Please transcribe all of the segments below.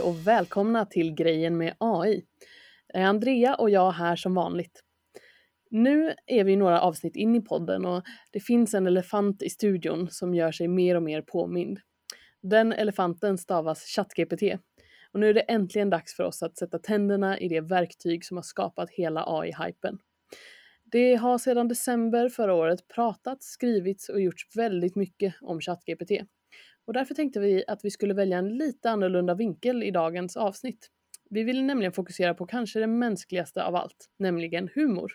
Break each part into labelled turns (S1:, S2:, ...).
S1: Hej och välkomna till Grejen med AI. Eh, Andrea och jag här som vanligt. Nu är vi några avsnitt in i podden och det finns en elefant i studion som gör sig mer och mer påmind. Den elefanten stavas ChatGPT. Och nu är det äntligen dags för oss att sätta tänderna i det verktyg som har skapat hela AI-hypen. Det har sedan december förra året pratats, skrivits och gjorts väldigt mycket om ChatGPT. Och därför tänkte vi att vi skulle välja en lite annorlunda vinkel i dagens avsnitt. Vi vill nämligen fokusera på kanske det mänskligaste av allt, nämligen humor.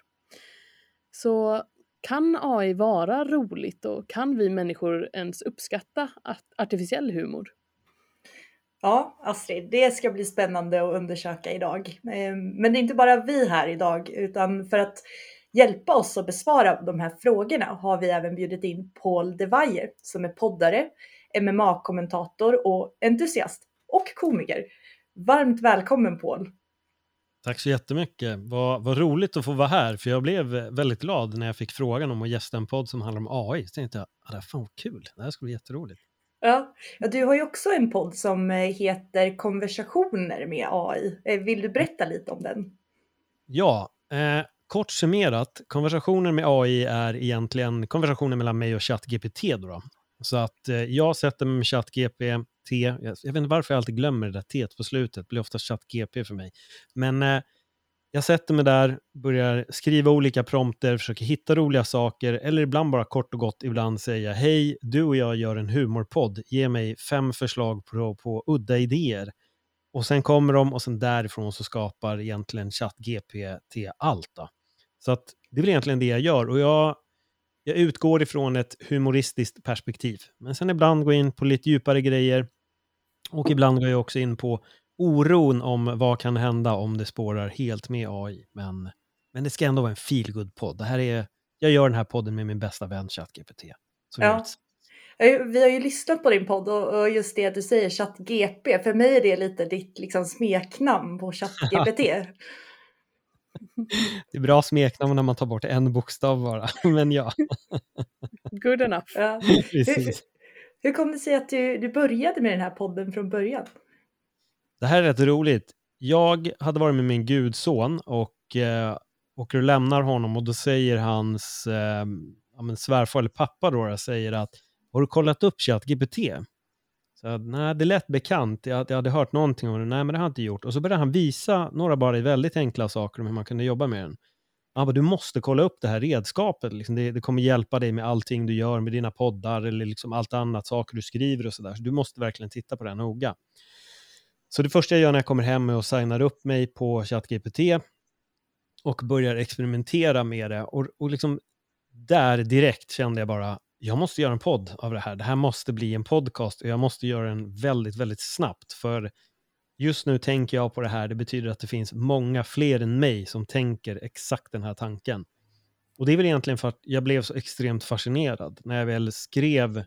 S1: Så kan AI vara roligt och kan vi människor ens uppskatta artificiell humor?
S2: Ja, Astrid, det ska bli spännande att undersöka idag. Ehm, men det är inte bara vi här idag, utan för att hjälpa oss att besvara de här frågorna har vi även bjudit in Paul DeVayer som är poddare, MMA-kommentator och entusiast och komiker. Varmt välkommen Paul!
S3: Tack så jättemycket. Vad, vad roligt att få vara här, för jag blev väldigt glad när jag fick frågan om att gästa en podd som handlar om AI. Så tänkte jag, ah, fan vad kul, det här ska bli jätteroligt.
S2: Ja, du har ju också en podd som eh, heter Konversationer med AI. Eh, vill du berätta lite om den?
S3: Ja, eh, kort summerat, konversationer med AI är egentligen konversationer mellan mig och ChatGPT. Då, då. Så att eh, jag sätter mig med ChatGPT, jag, jag vet inte varför jag alltid glömmer det där T på slutet, det blir ofta ChatGPT för mig. Men eh, jag sätter mig där, börjar skriva olika prompter, försöker hitta roliga saker, eller ibland bara kort och gott ibland säga hej, du och jag gör en humorpodd, ge mig fem förslag på, på udda idéer. Och sen kommer de och sen därifrån så skapar egentligen ChatGPT allt. Då. Så att det är väl egentligen det jag gör. Och jag jag utgår ifrån ett humoristiskt perspektiv. Men sen ibland går jag in på lite djupare grejer. Och ibland går jag också in på oron om vad kan hända om det spårar helt med AI. Men, men det ska ändå vara en feel podd Det här är, jag gör den här podden med min bästa vän ChatGPT.
S2: Ja. Vi har ju lyssnat på din podd och just det du säger ChatGP, för mig är det lite ditt liksom smeknamn på ChatGPT.
S3: Det är bra smeknamn när man tar bort en bokstav bara, men ja.
S1: Good enough. Ja.
S2: Hur, hur kom det sig att du, du började med den här podden från början?
S3: Det här är rätt roligt. Jag hade varit med min gudson och eh, åker och lämnar honom och då säger hans eh, ja, svärfar eller pappa då, säger att har du kollat upp ChatGPT? Så nej, det lät bekant. Jag, jag hade hört någonting om det. Nej, men det har jag inte gjort. Och så började han visa några bara väldigt enkla saker om hur man kunde jobba med den. Han bara, du måste kolla upp det här redskapet. Liksom det, det, kommer hjälpa dig med allting du gör med dina poddar eller liksom allt annat, saker du skriver och sådär. Så du måste verkligen titta på det här noga. Så det första jag gör när jag kommer hem är att signa upp mig på ChatGPT och börjar experimentera med det. Och, och liksom där direkt kände jag bara, jag måste göra en podd av det här. Det här måste bli en podcast och jag måste göra den väldigt, väldigt snabbt. För just nu tänker jag på det här. Det betyder att det finns många fler än mig som tänker exakt den här tanken. Och det är väl egentligen för att jag blev så extremt fascinerad när jag väl skrev.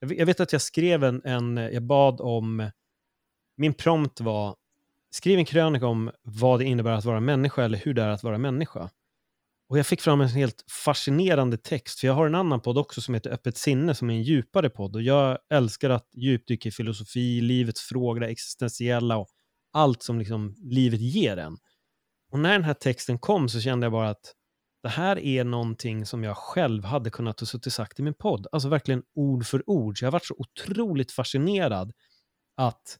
S3: Jag vet att jag skrev en, en jag bad om, min prompt var skriv en krönika om vad det innebär att vara människa eller hur det är att vara människa. Och jag fick fram en helt fascinerande text, för jag har en annan podd också som heter Öppet sinne, som är en djupare podd. Och jag älskar att djupdyka i filosofi, livets frågor, det existentiella och allt som liksom livet ger en. Och när den här texten kom så kände jag bara att det här är någonting som jag själv hade kunnat ha suttit sagt i min podd. Alltså verkligen ord för ord. Så jag har varit så otroligt fascinerad att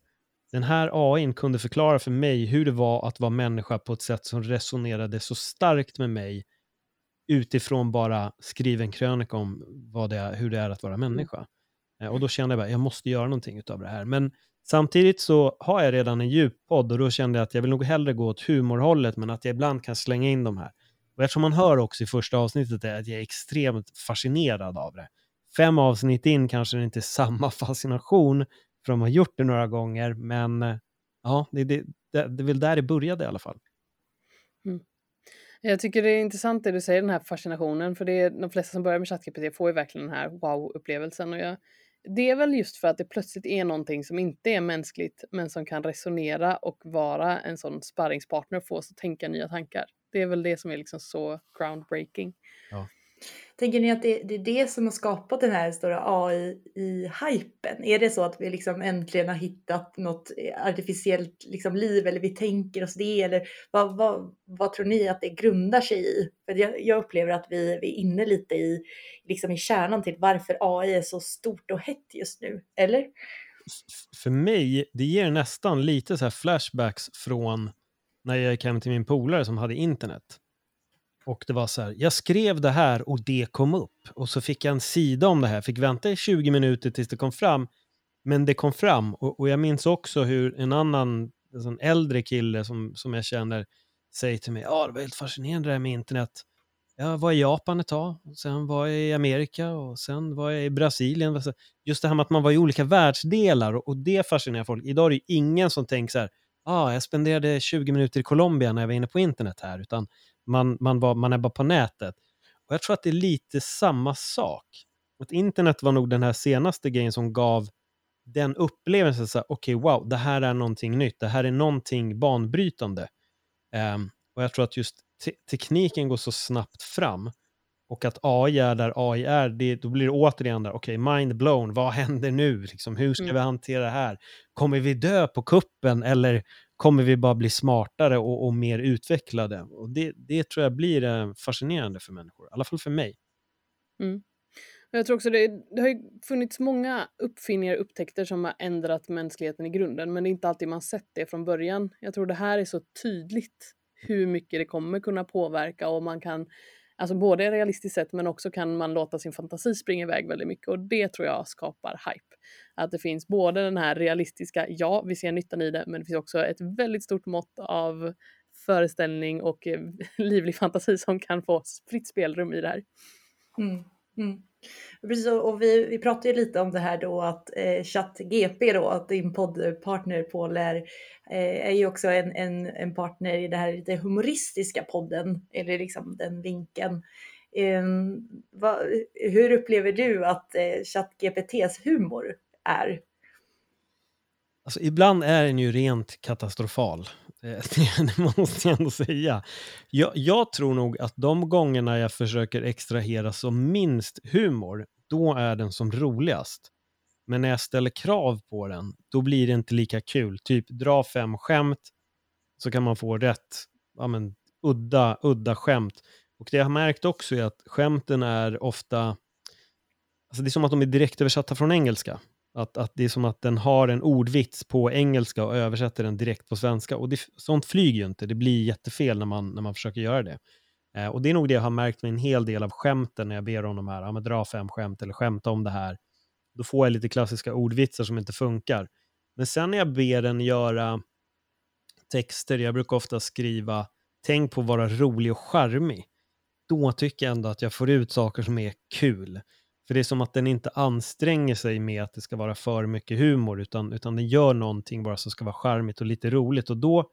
S3: den här AI kunde förklara för mig hur det var att vara människa på ett sätt som resonerade så starkt med mig utifrån bara skriven krönika om vad det är, hur det är att vara mm. människa. Mm. Och då kände jag att jag måste göra någonting av det här. Men samtidigt så har jag redan en djuppodd och då kände jag att jag vill nog hellre gå åt humorhållet men att jag ibland kan slänga in de här. Och eftersom man hör också i första avsnittet att jag är extremt fascinerad av det. Fem avsnitt in kanske det inte är samma fascination för de har gjort det några gånger men ja, det, det, det, det är väl där det började i alla fall.
S1: Jag tycker det är intressant det du säger, den här fascinationen, för det är de flesta som börjar med ChatGPT får ju verkligen den här wow-upplevelsen. Och jag, det är väl just för att det plötsligt är någonting som inte är mänskligt, men som kan resonera och vara en sån sparringspartner och få oss att tänka nya tankar. Det är väl det som är liksom så groundbreaking. Ja.
S2: Tänker ni att det, det, är det som har skapat den här stora AI-hypen? Är det så att vi liksom äntligen har hittat något artificiellt liksom liv eller vi tänker oss det? Eller vad, vad, vad tror ni att det grundar sig i? För jag, jag upplever att vi, vi är inne lite i, liksom i kärnan till varför AI är så stort och hett just nu, eller?
S3: För mig, det ger nästan lite så här flashbacks från när jag gick hem till min polare som hade internet. Och det var så här, jag skrev det här och det kom upp. Och så fick jag en sida om det här, fick vänta i 20 minuter tills det kom fram. Men det kom fram och, och jag minns också hur en annan, en äldre kille som, som jag känner säger till mig, ja ah, det var helt fascinerande det här med internet. Jag var i Japan ett tag, och sen var jag i Amerika och sen var jag i Brasilien. Alltså, just det här med att man var i olika världsdelar och det fascinerar folk. Idag är det ingen som tänker så här, ah, jag spenderade 20 minuter i Colombia när jag var inne på internet här, utan man, man, var, man är bara på nätet. Och Jag tror att det är lite samma sak. Att internet var nog den här senaste grejen som gav den upplevelsen, så okej, okay, wow, det här är någonting nytt, det här är någonting banbrytande. Um, och jag tror att just te tekniken går så snabbt fram och att AI är där AI är, det, då blir det återigen där, okej, okay, mind blown, vad händer nu? Liksom, hur ska mm. vi hantera det här? Kommer vi dö på kuppen eller kommer vi bara bli smartare och, och mer utvecklade? Och det, det tror jag blir eh, fascinerande för människor, i alla fall för mig.
S1: Mm. Jag tror också det, det har funnits många uppfinningar och upptäckter som har ändrat mänskligheten i grunden, men det är inte alltid man sett det från början. Jag tror det här är så tydligt hur mycket det kommer kunna påverka och man kan Alltså både realistiskt sett men också kan man låta sin fantasi springa iväg väldigt mycket och det tror jag skapar hype. Att det finns både den här realistiska, ja vi ser nyttan i det, men det finns också ett väldigt stort mått av föreställning och eh, livlig fantasi som kan få fritt spelrum i det här.
S2: Mm, mm. Precis, och vi, vi pratade ju lite om det här då att eh, ChatGP då, att din poddpartner Paul är, eh, är ju också en, en, en partner i det här lite humoristiska podden, eller liksom den vinkeln. Eh, va, hur upplever du att eh, ChatGPTs humor är?
S3: Alltså, ibland är den ju rent katastrofal. Eh, det måste jag ändå säga. Jag, jag, tror nog att de gångerna jag försöker extrahera som minst humor, då är den som roligast. Men när jag ställer krav på den, då blir det inte lika kul. Typ dra fem skämt, så kan man få rätt ja, men, udda, udda skämt. Och det jag har märkt också är att skämten är ofta, alltså det är som att de är direkt översatta från engelska. Att, att det är som att den har en ordvits på engelska och översätter den direkt på svenska. Och det, sånt flyger ju inte, det blir jättefel när man, när man försöker göra det. Eh, och det är nog det jag har märkt med en hel del av skämten när jag ber om de här, ja men dra fem skämt eller skämta om det här. Då får jag lite klassiska ordvitsar som inte funkar. Men sen när jag ber den göra texter, jag brukar ofta skriva tänk på att vara rolig och charmig. Då tycker jag ändå att jag får ut saker som är kul. För det är som att den inte anstränger sig med att det ska vara för mycket humor, utan, utan den gör någonting bara som ska vara charmigt och lite roligt. Och då,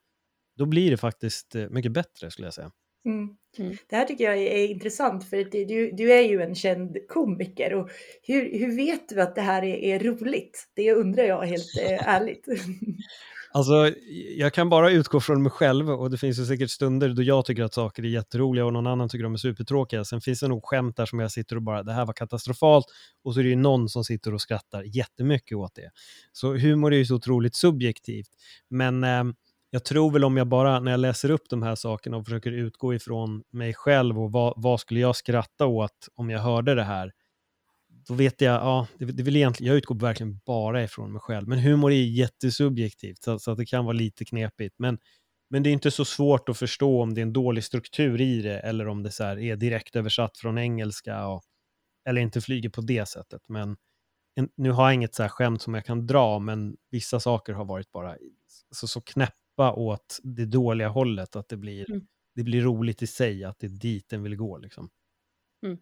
S3: då blir det faktiskt eh, mycket bättre skulle jag säga.
S2: Mm. Mm. Det här tycker jag är intressant för du, du är ju en känd komiker och hur, hur vet du att det här är, är roligt? Det undrar jag helt eh, ärligt.
S3: Alltså, jag kan bara utgå från mig själv och det finns ju säkert stunder då jag tycker att saker är jätteroliga och någon annan tycker de är supertråkiga. Sen finns det nog skämt där som jag sitter och bara, det här var katastrofalt och så är det ju någon som sitter och skrattar jättemycket åt det. Så humor är ju så otroligt subjektivt. Men eh, jag tror väl om jag bara, när jag läser upp de här sakerna och försöker utgå ifrån mig själv och vad, vad skulle jag skratta åt om jag hörde det här, då vet jag, ja, det, det vill egentligen, jag utgår verkligen bara ifrån mig själv. Men humor är jättesubjektivt, så, så att det kan vara lite knepigt. Men, men det är inte så svårt att förstå om det är en dålig struktur i det, eller om det så är direkt översatt från engelska, och, eller inte flyger på det sättet. Men en, nu har jag inget så här skämt som jag kan dra, men vissa saker har varit bara så, så knäppa åt det dåliga hållet, att det blir, mm. det blir roligt i sig, att det är dit den vill gå. Liksom.
S1: Mm.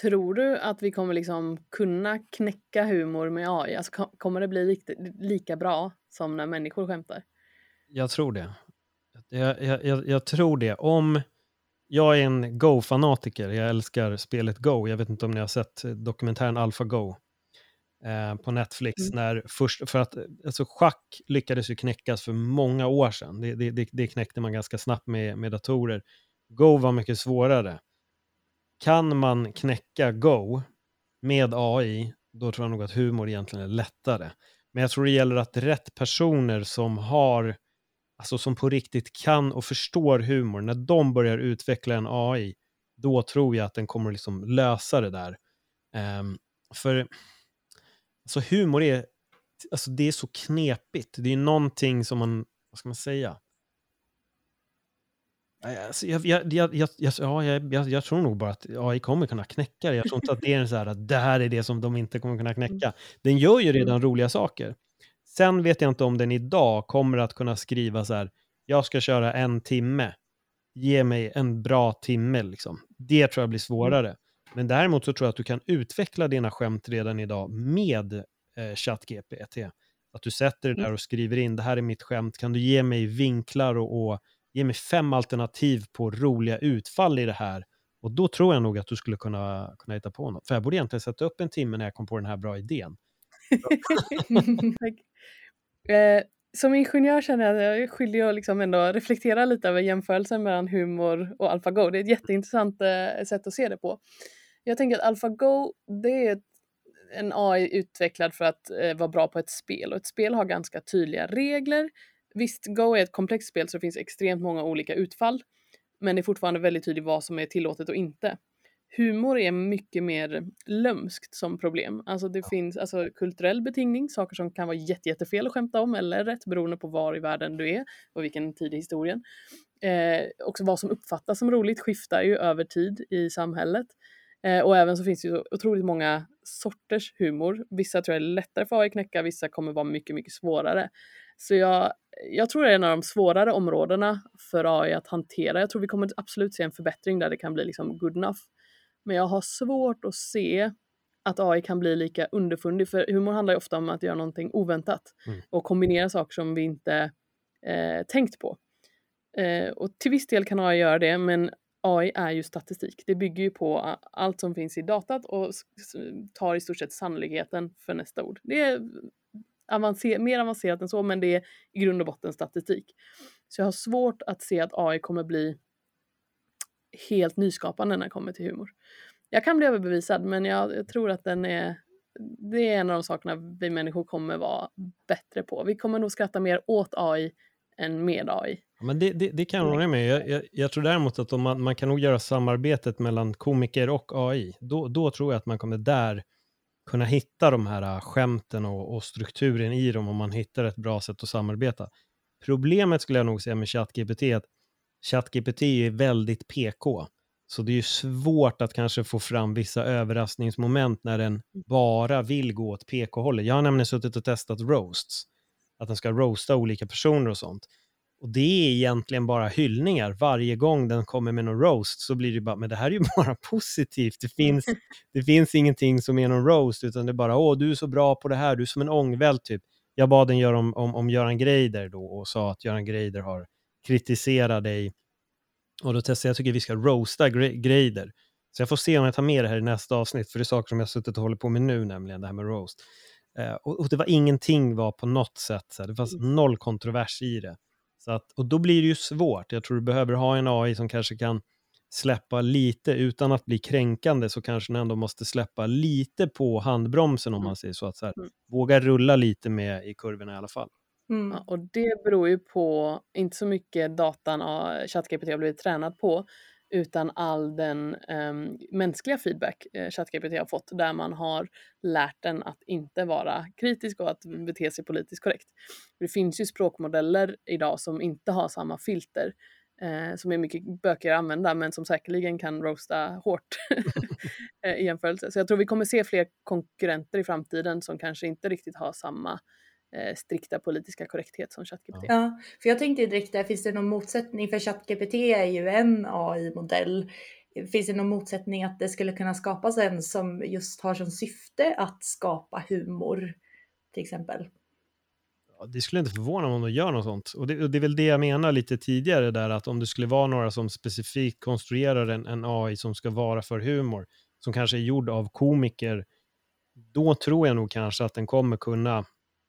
S1: Tror du att vi kommer liksom kunna knäcka humor med AI? Alltså, kommer det bli lika, lika bra som när människor skämtar?
S3: Jag tror det. Jag, jag, jag, jag tror det. Om jag är en Go-fanatiker, jag älskar spelet Go. Jag vet inte om ni har sett dokumentären AlphaGo eh, på Netflix. Mm. När först, för att, alltså, schack lyckades ju knäckas för många år sedan. Det, det, det, det knäckte man ganska snabbt med, med datorer. Go var mycket svårare kan man knäcka Go med AI, då tror jag nog att humor egentligen är lättare. Men jag tror det gäller att rätt personer som har, alltså som på riktigt kan och förstår humor, när de börjar utveckla en AI, då tror jag att den kommer liksom lösa det där. Um, för alltså humor är, alltså det är så knepigt. Det är någonting som man, vad ska man säga? Alltså, jag, jag, jag, jag, ja, jag, jag, tror nog bara att AI kommer kunna knäcka det. Jag tror inte att det är så här att det här är det som de inte kommer kunna knäcka. Mm. Den gör ju redan mm. roliga saker. Sen vet jag inte om den idag kommer att kunna skriva så här, jag ska köra en timme, ge mig en bra timme liksom. Det tror jag blir svårare. Mm. Men däremot så tror jag att du kan utveckla dina skämt redan idag med eh, ChatGPT. Att du sätter det där och skriver in, det här är mitt skämt, kan du ge mig vinklar och, och ge mig fem alternativ på roliga utfall i det här. Och då tror jag nog att du skulle kunna, kunna hitta på något. För jag borde egentligen sätta upp en timme när jag kom på den här bra idén.
S1: eh, som ingenjör känner jag att jag är skyldig att liksom ändå reflektera lite över jämförelsen mellan humor och AlphaGo. Det är ett jätteintressant eh, sätt att se det på. Jag tänker att AlphaGo, det är en AI utvecklad för att eh, vara bra på ett spel och ett spel har ganska tydliga regler. Visst, Go är ett komplext spel så det finns extremt många olika utfall, men det är fortfarande väldigt tydligt vad som är tillåtet och inte. Humor är mycket mer lömskt som problem. Alltså det finns alltså, kulturell betingning, saker som kan vara jätte, jättefel att skämta om eller rätt beroende på var i världen du är och vilken tid i historien. Eh, också vad som uppfattas som roligt skiftar ju över tid i samhället. Eh, och även så finns det ju otroligt många sorters humor. Vissa tror jag är lättare för AI att knäcka, vissa kommer vara mycket, mycket svårare. Så jag, jag tror det är en av de svårare områdena för AI att hantera. Jag tror vi kommer absolut se en förbättring där det kan bli liksom good enough. Men jag har svårt att se att AI kan bli lika underfundig, för humor handlar ju ofta om att göra någonting oväntat mm. och kombinera saker som vi inte eh, tänkt på. Eh, och till viss del kan AI göra det, men AI är ju statistik. Det bygger ju på allt som finns i datat och tar i stort sett sannolikheten för nästa ord. Det är avancer mer avancerat än så, men det är i grund och botten statistik. Så jag har svårt att se att AI kommer bli helt nyskapande när det kommer till humor. Jag kan bli överbevisad, men jag, jag tror att den är det är en av de sakerna vi människor kommer vara bättre på. Vi kommer nog skratta mer åt AI än med AI.
S3: Men det, det, det kan jag hålla med jag, jag, jag, tror däremot att om man, man kan nog göra samarbetet mellan komiker och AI. Då, då tror jag att man kommer där kunna hitta de här äh, skämten och, och, strukturen i dem om man hittar ett bra sätt att samarbeta. Problemet skulle jag nog säga med ChatGPT är att ChatGPT är väldigt PK. Så det är ju svårt att kanske få fram vissa överraskningsmoment när den bara vill gå åt PK-hållet. Jag har nämligen suttit och testat roasts, att den ska roasta olika personer och sånt. Och det är egentligen bara hyllningar. Varje gång den kommer med någon roast så blir det bara, men det här är ju bara positivt. Det finns, det finns ingenting som är någon roast, utan det är bara, åh, du är så bra på det här, du är som en ångvält typ. Jag bad den göra om, om, om Göran Greider då och sa att Göran Greider har kritiserat dig. Och då testade jag, jag tycker vi ska roasta Greider. Så jag får se om jag tar med det här i nästa avsnitt, för det är saker som jag har suttit och håller på med nu, nämligen det här med roast. Eh, och, och, det var ingenting var på något sätt, så här, det fanns mm. noll kontrovers i det. Så att, och då blir det ju svårt. Jag tror du behöver ha en AI som kanske kan släppa lite utan att bli kränkande så kanske den ändå måste släppa lite på handbromsen om mm. man säger så. Att så här, mm. Våga rulla lite med i kurvorna i alla fall.
S1: Mm. Ja, och det beror ju på, inte så mycket datan ChatGPT har blivit tränad på, utan all den um, mänskliga feedback eh, ChatGPT har fått där man har lärt den att inte vara kritisk och att bete sig politiskt korrekt. Det finns ju språkmodeller idag som inte har samma filter eh, som är mycket bökigare att använda men som säkerligen kan roasta hårt eh, i jämförelse. Så jag tror vi kommer se fler konkurrenter i framtiden som kanske inte riktigt har samma eh, strikta politiska korrekthet som ChatGPT.
S2: Ja, för jag tänkte direkt där, finns det någon motsättning? För ChatGPT är ju en AI-modell. Finns det någon motsättning att det skulle kunna skapas en som just har som syfte att skapa humor till exempel?
S3: det skulle inte förvåna mig om de gör något sånt. Och det, och det, är väl det jag menar lite tidigare där, att om det skulle vara några som specifikt konstruerar en, en AI som ska vara för humor, som kanske är gjord av komiker, då tror jag nog kanske att den kommer kunna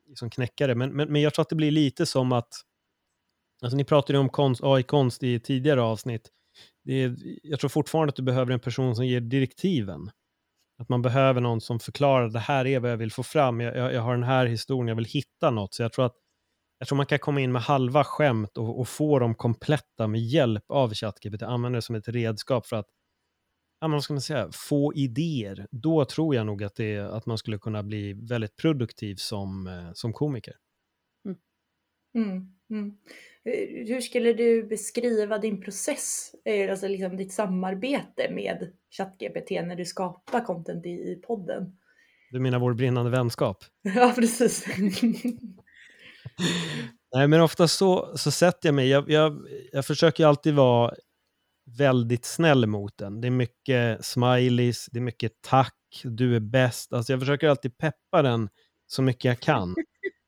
S3: liksom knäcka det. Men, men, men jag tror att det blir lite som att, alltså ni pratade ju om konst, AI-konst i tidigare avsnitt. det är, jag tror fortfarande att du behöver en person som ger direktiven. Att man behöver någon som förklarar det här är vad jag vill få fram, jag, jag, jag har den här historien, jag vill hitta något. Så jag tror att jag tror man kan komma in med halva skämt och, och få dem kompletta med hjälp av ChatGPT, använda det som ett redskap för att ja, man ska man säga, få idéer. Då tror jag nog att, det, att man skulle kunna bli väldigt produktiv som, eh, som komiker.
S2: Mm. Mm, mm. Hur skulle du beskriva din process, eh, alltså liksom ditt samarbete med ChatGPT när du skapar content i, i podden?
S3: Du menar vår brinnande vänskap?
S2: Ja, precis.
S3: Nej, men ofta så, så sätter jag mig, jag, jag, jag försöker alltid vara väldigt snäll mot den. Det är mycket smileys, det är mycket tack, du är bäst. Alltså jag försöker alltid peppa den så mycket jag kan.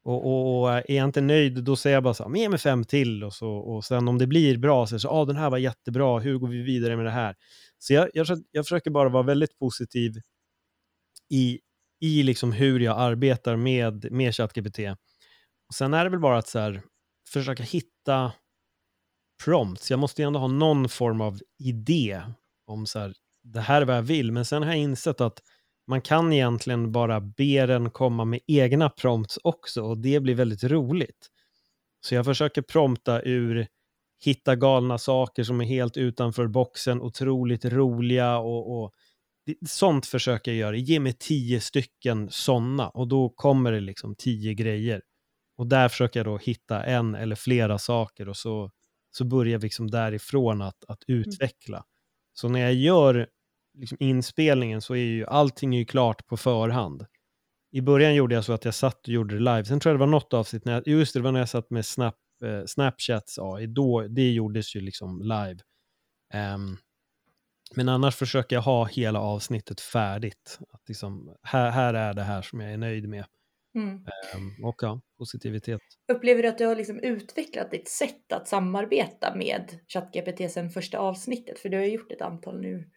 S3: Och, och, och, eh, är jag inte nöjd, då säger jag bara så här, ge mig fem till. Och, så, och sen om det blir bra, så är det så, ah, den här var jättebra, hur går vi vidare med det här? Så jag, jag, jag försöker bara vara väldigt positiv i, i liksom hur jag arbetar med, med ChatGPT. Och sen är det väl bara att så här, försöka hitta prompts. Jag måste ju ändå ha någon form av idé om så här, det här är vad jag vill. Men sen har jag insett att man kan egentligen bara be den komma med egna prompts också och det blir väldigt roligt. Så jag försöker prompta ur hitta galna saker som är helt utanför boxen, otroligt roliga och, och sånt försöker jag göra. Ge mig tio stycken sådana och då kommer det liksom tio grejer. Och där försöker jag då hitta en eller flera saker och så, så börjar vi liksom därifrån att, att mm. utveckla. Mm. Så när jag gör liksom inspelningen så är ju allting är klart på förhand. I början gjorde jag så att jag satt och gjorde det live. Sen tror jag det var något avsnitt, när jag, just det, det var när jag satt med Snap, eh, Snapchats AI, då, det gjordes ju liksom live. Um, men annars försöker jag ha hela avsnittet färdigt. Att liksom, här, här är det här som jag är nöjd med. Mm. Um, och ja, positivitet.
S2: Upplever du att du har liksom utvecklat ditt sätt att samarbeta med ChatGPT sen första avsnittet? För du har gjort ett antal nu.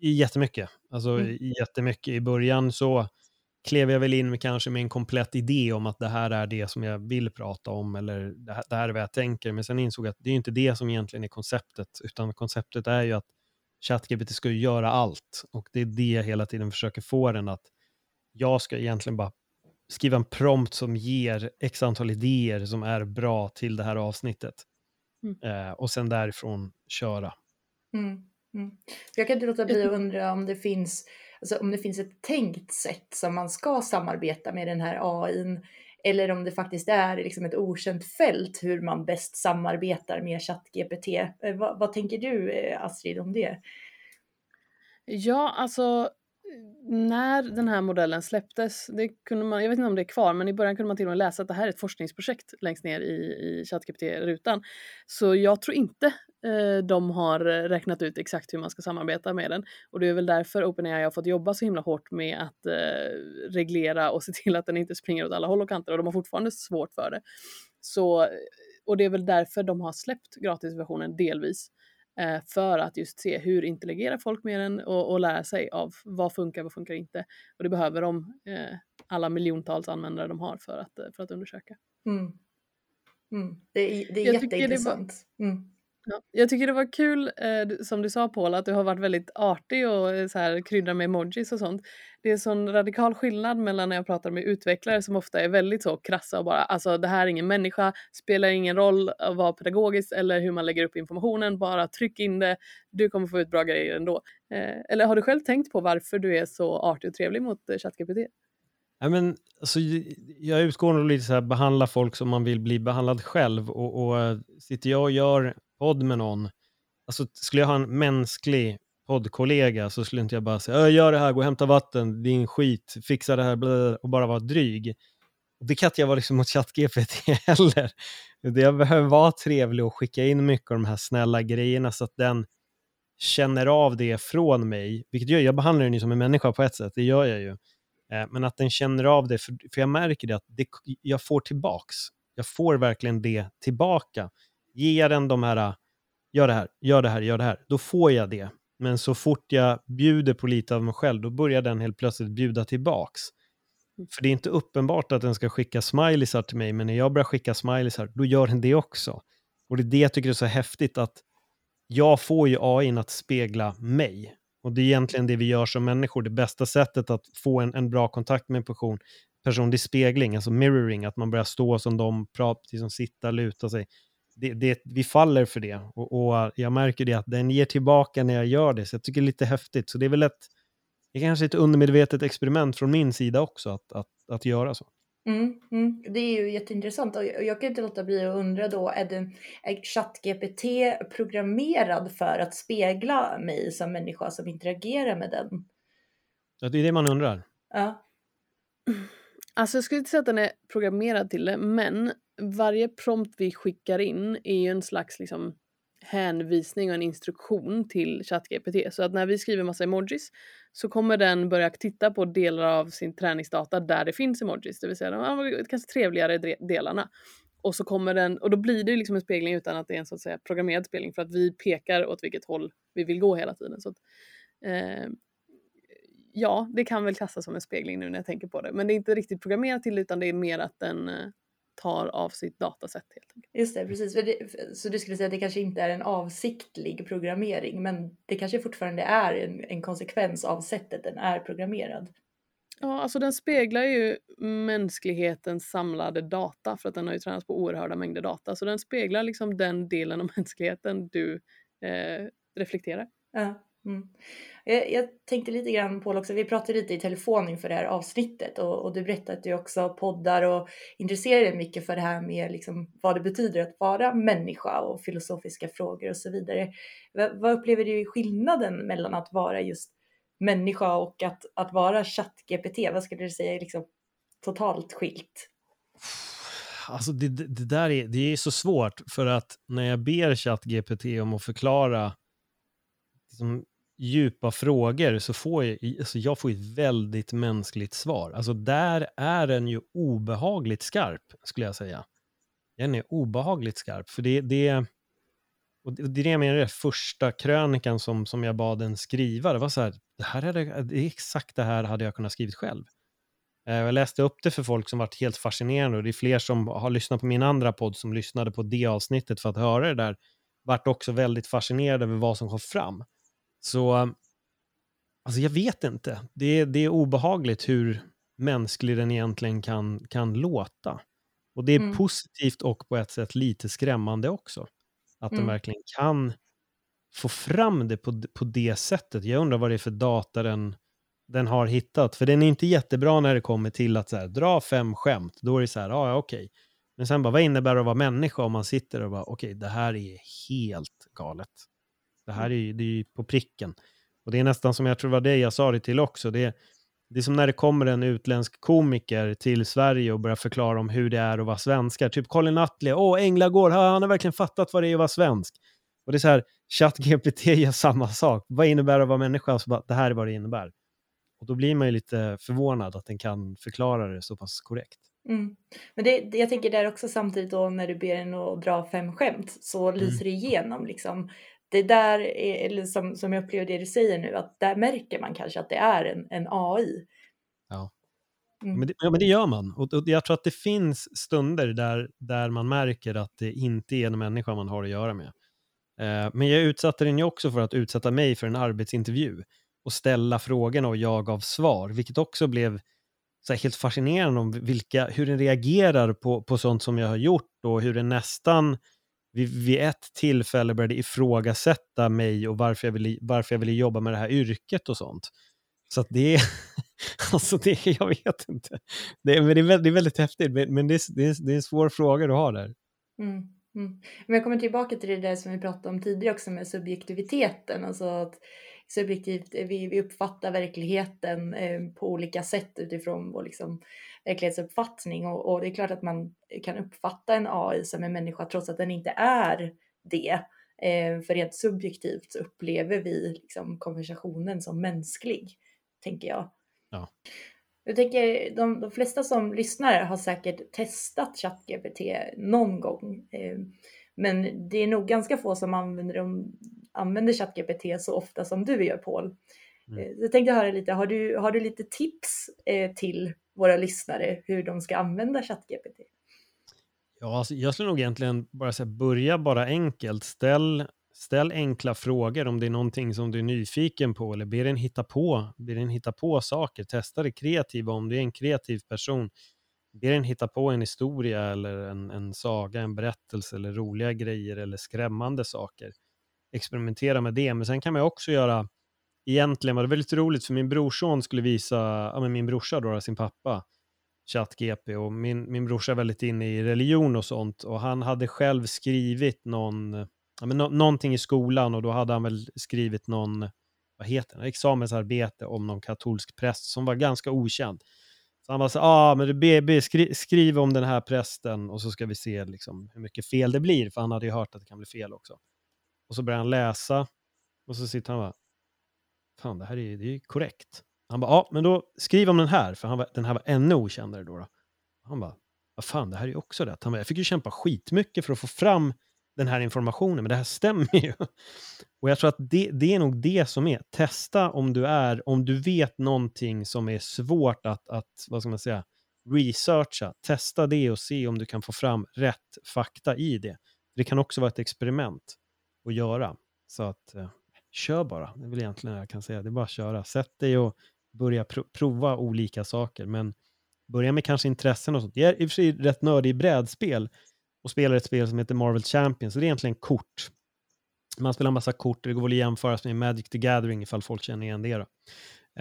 S3: Jättemycket. Alltså mm. jättemycket. I början så klev jag väl in med kanske med en komplett idé om att det här är det som jag vill prata om eller det här, det här är vad jag tänker. Men sen insåg jag att det är inte det som egentligen är konceptet, utan konceptet är ju att ChatGPT ska göra allt och det är det jag hela tiden försöker få den att jag ska egentligen bara skriva en prompt som ger x antal idéer som är bra till det här avsnittet. Mm. Eh, och sen därifrån köra.
S2: Mm. Mm. Jag kan inte låta bli att undra om det finns alltså om det finns ett tänkt sätt som man ska samarbeta med den här AI eller om det faktiskt är liksom ett okänt fält hur man bäst samarbetar med ChatGPT. Eh, vad, vad tänker du eh, Astrid om det?
S1: Ja, alltså när den här modellen släpptes, det kunde man, jag vet inte om det är kvar, men i början kunde man till och med läsa att det här är ett forskningsprojekt längst ner i, i ChatGPT-rutan. Så jag tror inte eh, de har räknat ut exakt hur man ska samarbeta med den. Och det är väl därför OpenAI har fått jobba så himla hårt med att eh, reglera och se till att den inte springer åt alla håll och kanter och de har fortfarande svårt för det. Så, och det är väl därför de har släppt gratisversionen delvis eh, för att just se hur interagerar folk med den och, och lära sig av vad funkar, vad funkar inte. Och det behöver de, eh, alla miljontals användare de har för att, för att undersöka.
S2: Mm. Mm. Det är, det är jätteintressant. Det var, mm.
S1: Ja, jag tycker det var kul, eh, som du sa Paul, att du har varit väldigt artig och eh, så här, kryddar med emojis och sånt. Det är en sån radikal skillnad mellan när jag pratar med utvecklare som ofta är väldigt så krassa och bara alltså det här är ingen människa, spelar ingen roll att vara pedagogiskt eller hur man lägger upp informationen, bara tryck in det, du kommer få ut bra grejer ändå. Eh, eller har du själv tänkt på varför du är så artig och trevlig mot eh, ChatGPT?
S3: Ja, men, alltså, jag utgår nog lite så här, behandla folk som man vill bli behandlad själv och, och eh, sitter jag och gör podd med någon, alltså skulle jag ha en mänsklig poddkollega så skulle inte jag bara säga äh, gör det här, gå och hämta vatten, din skit, fixa det här och bara vara dryg. Det kan inte jag vara liksom mot ChatGPT heller. Jag behöver vara trevlig och skicka in mycket av de här snälla grejerna så att den känner av det från mig, vilket jag, jag behandlar den ju som en människa på ett sätt, det gör jag ju. Eh, men att den känner av det, för, för jag märker det att det, jag får tillbaks. Jag får verkligen det tillbaka. Ger den de här, gör det här, gör det här, gör det här, då får jag det. Men så fort jag bjuder på lite av mig själv, då börjar den helt plötsligt bjuda tillbaks. Mm. För det är inte uppenbart att den ska skicka smileysar till mig, men när jag börjar skicka smileysar, då gör den det också. Och det är det jag tycker är så häftigt, att jag får ju AI att spegla mig. Och det är egentligen det vi gör som människor. Det bästa sättet att få en, en bra kontakt med en person, person, det är spegling, alltså mirroring, att man börjar stå som de, prata, liksom sitta, luta sig. Det, det, vi faller för det och, och, jag märker det att den ger tillbaka när jag gör det, så jag tycker det är lite häftigt. Så det är väl ett, det är kanske ett undermedvetet experiment från min sida också att, att, att göra så.
S2: Mm, mm. Det är ju jätteintressant och jag kan inte låta bli att undra då, är, är ChatGPT programmerad för att spegla mig som människa som interagerar med den?
S3: Ja, det är det man undrar.
S2: Ja.
S1: Alltså jag skulle inte säga att den är programmerad till det, men varje prompt vi skickar in är ju en slags liksom hänvisning och en instruktion till ChatGPT. Så att när vi skriver massa emojis så kommer den börja titta på delar av sin träningsdata där det finns emojis, det vill säga ah, de kanske trevligare delarna. Och så kommer den, och då blir det liksom en spegling utan att det är en så att säga programmerad spegling för att vi pekar åt vilket håll vi vill gå hela tiden. Så att, eh, ja, det kan väl klassas som en spegling nu när jag tänker på det. Men det är inte riktigt programmerat till det utan det är mer att den eh, tar av sitt dataset. Helt enkelt.
S2: Just det, precis. Så du skulle säga att det kanske inte är en avsiktlig programmering men det kanske fortfarande är en, en konsekvens av sättet den är programmerad.
S1: Ja, alltså den speglar ju mänsklighetens samlade data för att den har ju tränats på oerhörda mängder data. Så den speglar liksom den delen av mänskligheten du eh, reflekterar.
S2: Ja. Mm. Jag, jag, tänkte lite grann på också, vi pratade lite i telefon inför det här avsnittet och, och du berättade att du också poddar och intresserar dig mycket för det här med liksom vad det betyder att vara människa och filosofiska frågor och så vidare. V vad upplever du skillnaden mellan att vara just människa och att, att vara ChatGPT? Vad skulle du säga är liksom totalt skilt?
S3: Alltså det, det, där är, det är så svårt för att när jag ber ChatGPT om att förklara liksom, djupa frågor så får jag, alltså jag får ett väldigt mänskligt svar. Alltså där är den ju obehagligt skarp, skulle jag säga. Den är obehagligt skarp, för det, det och det är det jag menar, den första krönikan som, som jag bad en skriva, det var så här, det här hade, det är exakt det här hade jag kunnat skrivit själv. Eh, jag läste upp det för folk som varit helt fascinerande och det är fler som har lyssnat på min andra podd som lyssnade på det avsnittet för att höra det där, vart också väldigt fascinerade över vad som kom fram. Så alltså jag vet inte. Det är, det är obehagligt hur mänsklig den egentligen kan, kan låta. Och det är mm. positivt och på ett sätt lite skrämmande också. Att mm. den verkligen kan få fram det på, på det sättet. Jag undrar vad det är för data den, den har hittat. För den är inte jättebra när det kommer till att så här, dra fem skämt. Då är det så här, ah, ja okej. Okay. Men sen bara, vad innebär det att vara människa om man sitter och bara, okej, okay, det här är helt galet. Det här är, det är på pricken. Och det är nästan som jag tror var det jag sa det till också. Det det är som när det kommer en utländsk komiker till Sverige och börjar förklara om hur det är att vara svenskar. Typ Colin Nutley, åh Änglagård, han har verkligen fattat vad det är att vara svensk. Och det är så här, ChatGPT gör samma sak. Vad innebär det att vara människa? Så bara, det här är vad det innebär. Och då blir man ju lite förvånad att den kan förklara det så pass korrekt.
S2: Mm. Men det, jag tänker där också samtidigt då när du ber den att dra fem skämt så lyser mm. det igenom liksom det där, är, eller som, som jag upplever det du säger nu, att där märker man kanske att det är en, en AI.
S3: Ja. Mm. Men, det, ja, men det gör man. Och, och, jag tror att det finns stunder där, där man märker att det inte är en människa man har att göra med. Eh, men jag utsatte den ju också för att utsätta mig för en arbetsintervju och ställa frågorna och jag gav svar, vilket också blev så helt fascinerande om vilka, hur den reagerar på, på sånt som jag har gjort och hur den nästan vid, vid ett tillfälle började ifrågasätta mig och varför jag, ville, varför jag ville jobba med det här yrket och sånt. Så att det är, alltså det, jag vet inte. Det, men det, är, väldigt, det är väldigt häftigt, men det är, det, är, det är en svår fråga du har där.
S2: Mm, mm. Men jag kommer tillbaka till det där som vi pratade om tidigare också med subjektiviteten. Alltså att subjektivt, vi, vi uppfattar verkligheten eh, på olika sätt utifrån vår liksom, verklighetsuppfattning och, och, det är klart att man kan uppfatta en AI som en människa trots att den inte är det. Eh, för rent subjektivt så upplever vi liksom konversationen som mänsklig, tänker jag.
S3: Ja.
S2: Jag tänker de, de flesta som lyssnar har säkert testat ChatGPT någon gång. Eh, men det är nog ganska få som använder, använder ChatGPT så ofta som du gör Paul. Mm. Eh, jag tänkte höra lite, har du, har du lite tips eh, till våra lyssnare hur de ska använda ChatGPT?
S3: Ja, alltså jag skulle nog egentligen bara säga börja bara enkelt. Ställ, ställ enkla frågor om det är någonting som du är nyfiken på eller be den hitta på, be den hitta på saker. Testa det kreativa om du är en kreativ person. Be den hitta på en historia eller en, en saga, en berättelse eller roliga grejer eller skrämmande saker. Experimentera med det, men sen kan man också göra egentligen var det väldigt roligt för min brorson skulle visa, ja, men min brorsa då, sin pappa, ChatGP och min, min brorsa är väldigt inne i religion och sånt och han hade själv skrivit någon, ja, men no, någonting i skolan och då hade han väl skrivit någon, vad heter det, examensarbete om någon katolsk präst som var ganska okänd. Så han var så ah, men du BB, skri, skriv om den här prästen och så ska vi se liksom, hur mycket fel det blir, för han hade ju hört att det kan bli fel också. Och så börjar han läsa och så sitter han bara, fan det här är, det är korrekt. Han bara, ja men då skriv om den här, för han var, den här var ännu okändare då. då. Han bara, vad fan det här är ju också rätt. Han bara, jag fick ju kämpa skitmycket för att få fram den här informationen, men det här stämmer ju. Och jag tror att det, det är nog det som är, testa om du är, om du vet någonting som är svårt att, att vad ska man säga, researcha, testa det och se om du kan få fram rätt fakta i det. Det kan också vara ett experiment att göra. Så att eh, kör bara. Det är väl egentligen det jag kan säga. Det är bara att köra. Sätt dig och börja pro prova olika saker. Men börja med kanske intressen och sånt. Jag är i och för sig rätt nördig i brädspel och spelar ett spel som heter Marvel Champions. Så det är egentligen kort. Man spelar en massa kort och det går väl att jämföras med Magic the Gathering ifall folk känner igen det. Då.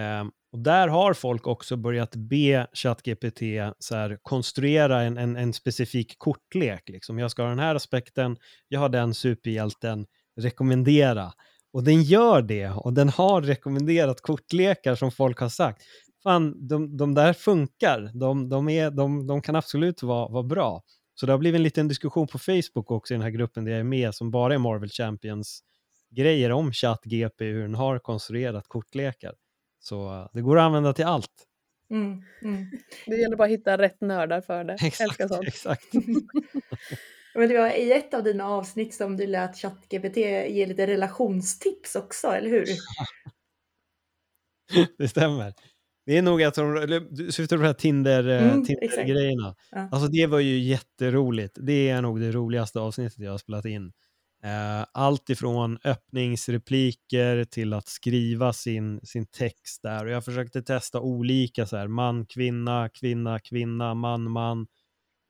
S3: Um, och där har folk också börjat be ChatGPT så här, konstruera en, en, en specifik kortlek. Liksom. Jag ska ha den här aspekten, jag har den superhjälten, rekommendera. Och den gör det och den har rekommenderat kortlekar som folk har sagt. Fan, de, de där funkar. De, de, är, de, de kan absolut vara, vara bra. Så det har blivit en liten diskussion på Facebook också i den här gruppen där jag är med som bara är Marvel Champions grejer om ChatGP, hur den har konstruerat kortlekar. Så uh, det går att använda till allt.
S2: Mm, mm.
S1: Det gäller bara att hitta rätt nördar för det.
S3: Exakt, exakt.
S2: Men det var i ett av dina avsnitt som du lät ChatGPT ge lite relationstips också, eller hur?
S3: det stämmer. Det är nog att de, du syftar på de här Tinder, eh, mm, Tinder-grejerna. Ja. Alltså det var ju jätteroligt. Det är nog det roligaste avsnittet jag har spelat in. Uh, allt ifrån öppningsrepliker till att skriva sin, sin text där. Och jag försökte testa olika så här, man, kvinna, kvinna, kvinna, man, man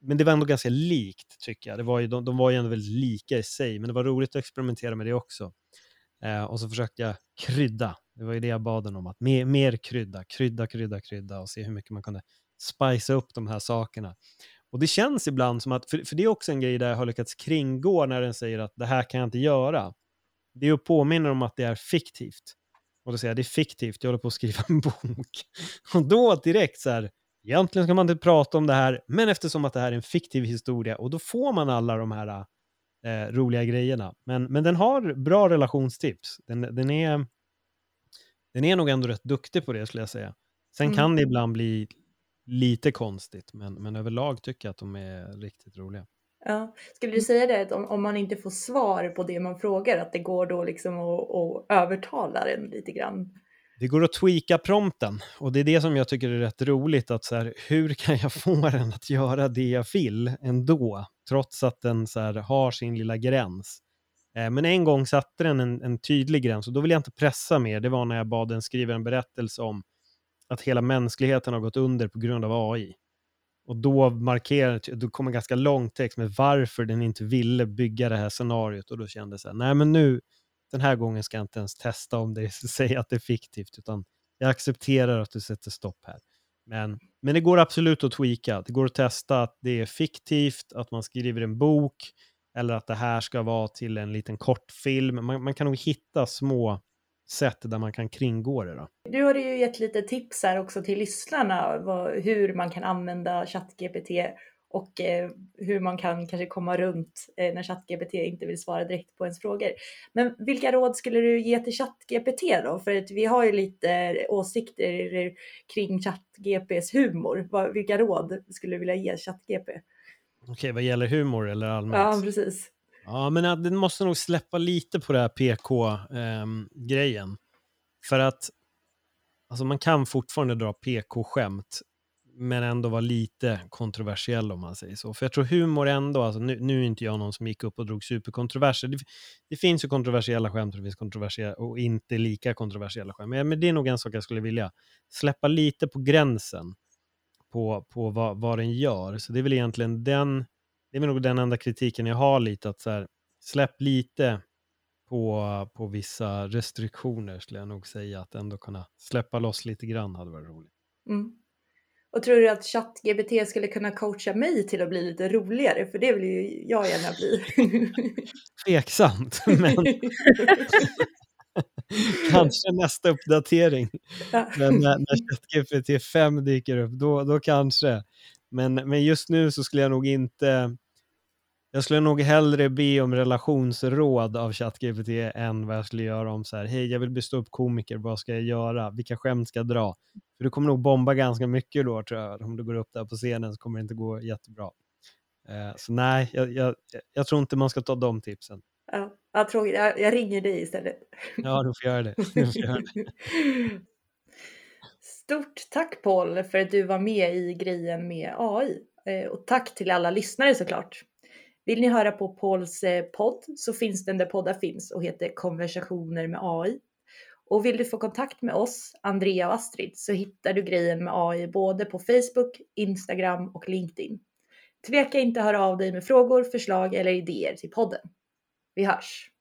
S3: men det var ändå ganska likt tycker jag. Det var ju, de, de var ju ändå väldigt lika i sig, men det var roligt att experimentera med det också. Eh, och så försökte jag krydda. Det var ju det jag bad den om, att mer, mer krydda, krydda, krydda, krydda och se hur mycket man kunde spicea upp de här sakerna. Och det känns ibland som att, för, för det är också en grej där jag har lyckats kringgå när den säger att det här kan jag inte göra. Det är att påminna om att det är fiktivt. Och då säger jag, det är fiktivt, jag håller på att skriva en bok. Och då direkt så här, Egentligen ska man inte prata om det här, men eftersom att det här är en fiktiv historia och då får man alla de här eh, roliga grejerna. Men, men den har bra relationstips. Den, den, är, den är nog ändå rätt duktig på det skulle jag säga. Sen mm. kan det ibland bli lite konstigt, men, men överlag tycker jag att de är riktigt roliga.
S2: Ja. Skulle du säga det att om, om, man inte får svar på det man frågar, att det går då liksom att, att övertala den lite grann?
S3: Det går att tweaka prompten och det är det som jag tycker är rätt roligt. att så här, Hur kan jag få den att göra det jag vill ändå? Trots att den så här, har sin lilla gräns. Eh, men en gång satte den en, en, tydlig gräns och då vill jag inte pressa mer. Det var när jag bad den skriva en berättelse om att hela mänskligheten har gått under på grund av AI. Och då markerade, då kom en ganska lång text med varför den inte ville bygga det här scenariot och då kände jag så här, nej men nu, den här gången ska jag inte ens testa om det säger att det är fiktivt, utan jag accepterar att du sätter stopp här. Men, men det går absolut att tweaka. Det går att testa att det är fiktivt, att man skriver en bok eller att det här ska vara till en liten kortfilm. Man, man kan nog hitta små sätt där man kan kringgå det. Då.
S2: Du har ju gett lite tips här också till lyssnarna vad, hur man kan använda ChatGPT och eh, hur man kan kanske komma runt eh, när ChatGPT inte vill svara direkt på ens frågor. Men vilka råd skulle du ge till ChatGPT då? För att vi har ju lite åsikter kring ChatGPs humor. Vad, vilka råd skulle du vilja ge ChatGP?
S3: Okej, vad gäller humor eller allmänt?
S2: Ja, precis.
S3: Ja, men den måste nog släppa lite på det här PK-grejen. Ehm, För att alltså man kan fortfarande dra PK-skämt men ändå var lite kontroversiell om man säger så. För jag tror humor ändå, alltså, nu, nu är inte jag någon som gick upp och drog superkontroverser. Det, det finns ju kontroversiella skämt och det finns kontroversiella och inte lika kontroversiella skämt. Men, men det är nog en sak jag skulle vilja släppa lite på gränsen på, på vad, vad den gör. Så det är väl egentligen den, det är väl nog den enda kritiken jag har lite, att så här, släpp lite på, på vissa restriktioner skulle jag nog säga, att ändå kunna släppa loss lite grann hade varit roligt.
S2: Mm. Och tror du att ChatGPT skulle kunna coacha mig till att bli lite roligare? För det vill ju jag gärna bli.
S3: Tveksamt, men kanske nästa uppdatering.
S2: Ja.
S3: Men när, när ChatGPT 5 dyker upp, då, då kanske. Men, men just nu så skulle jag nog inte... Jag skulle nog hellre be om relationsråd av ChatGPT än vad jag skulle göra om så här, hej jag vill bli upp komiker, vad ska jag göra, vilka skämt ska jag dra? För du kommer nog bomba ganska mycket då tror jag, om du går upp där på scenen så kommer det inte gå jättebra. Eh, så nej, jag, jag, jag tror inte man ska ta de tipsen.
S2: Ja, ja, tråkigt. Jag, jag ringer dig istället.
S3: Ja, du får göra det. Du får göra det.
S2: Stort tack Paul för att du var med i grejen med AI. Eh, Och tack till alla lyssnare såklart. Vill ni höra på Pauls eh, podd så finns den där poddar finns och heter Konversationer med AI. Och vill du få kontakt med oss, Andrea och Astrid, så hittar du grejen med AI både på Facebook, Instagram och LinkedIn. Tveka inte att höra av dig med frågor, förslag eller idéer till podden. Vi hörs!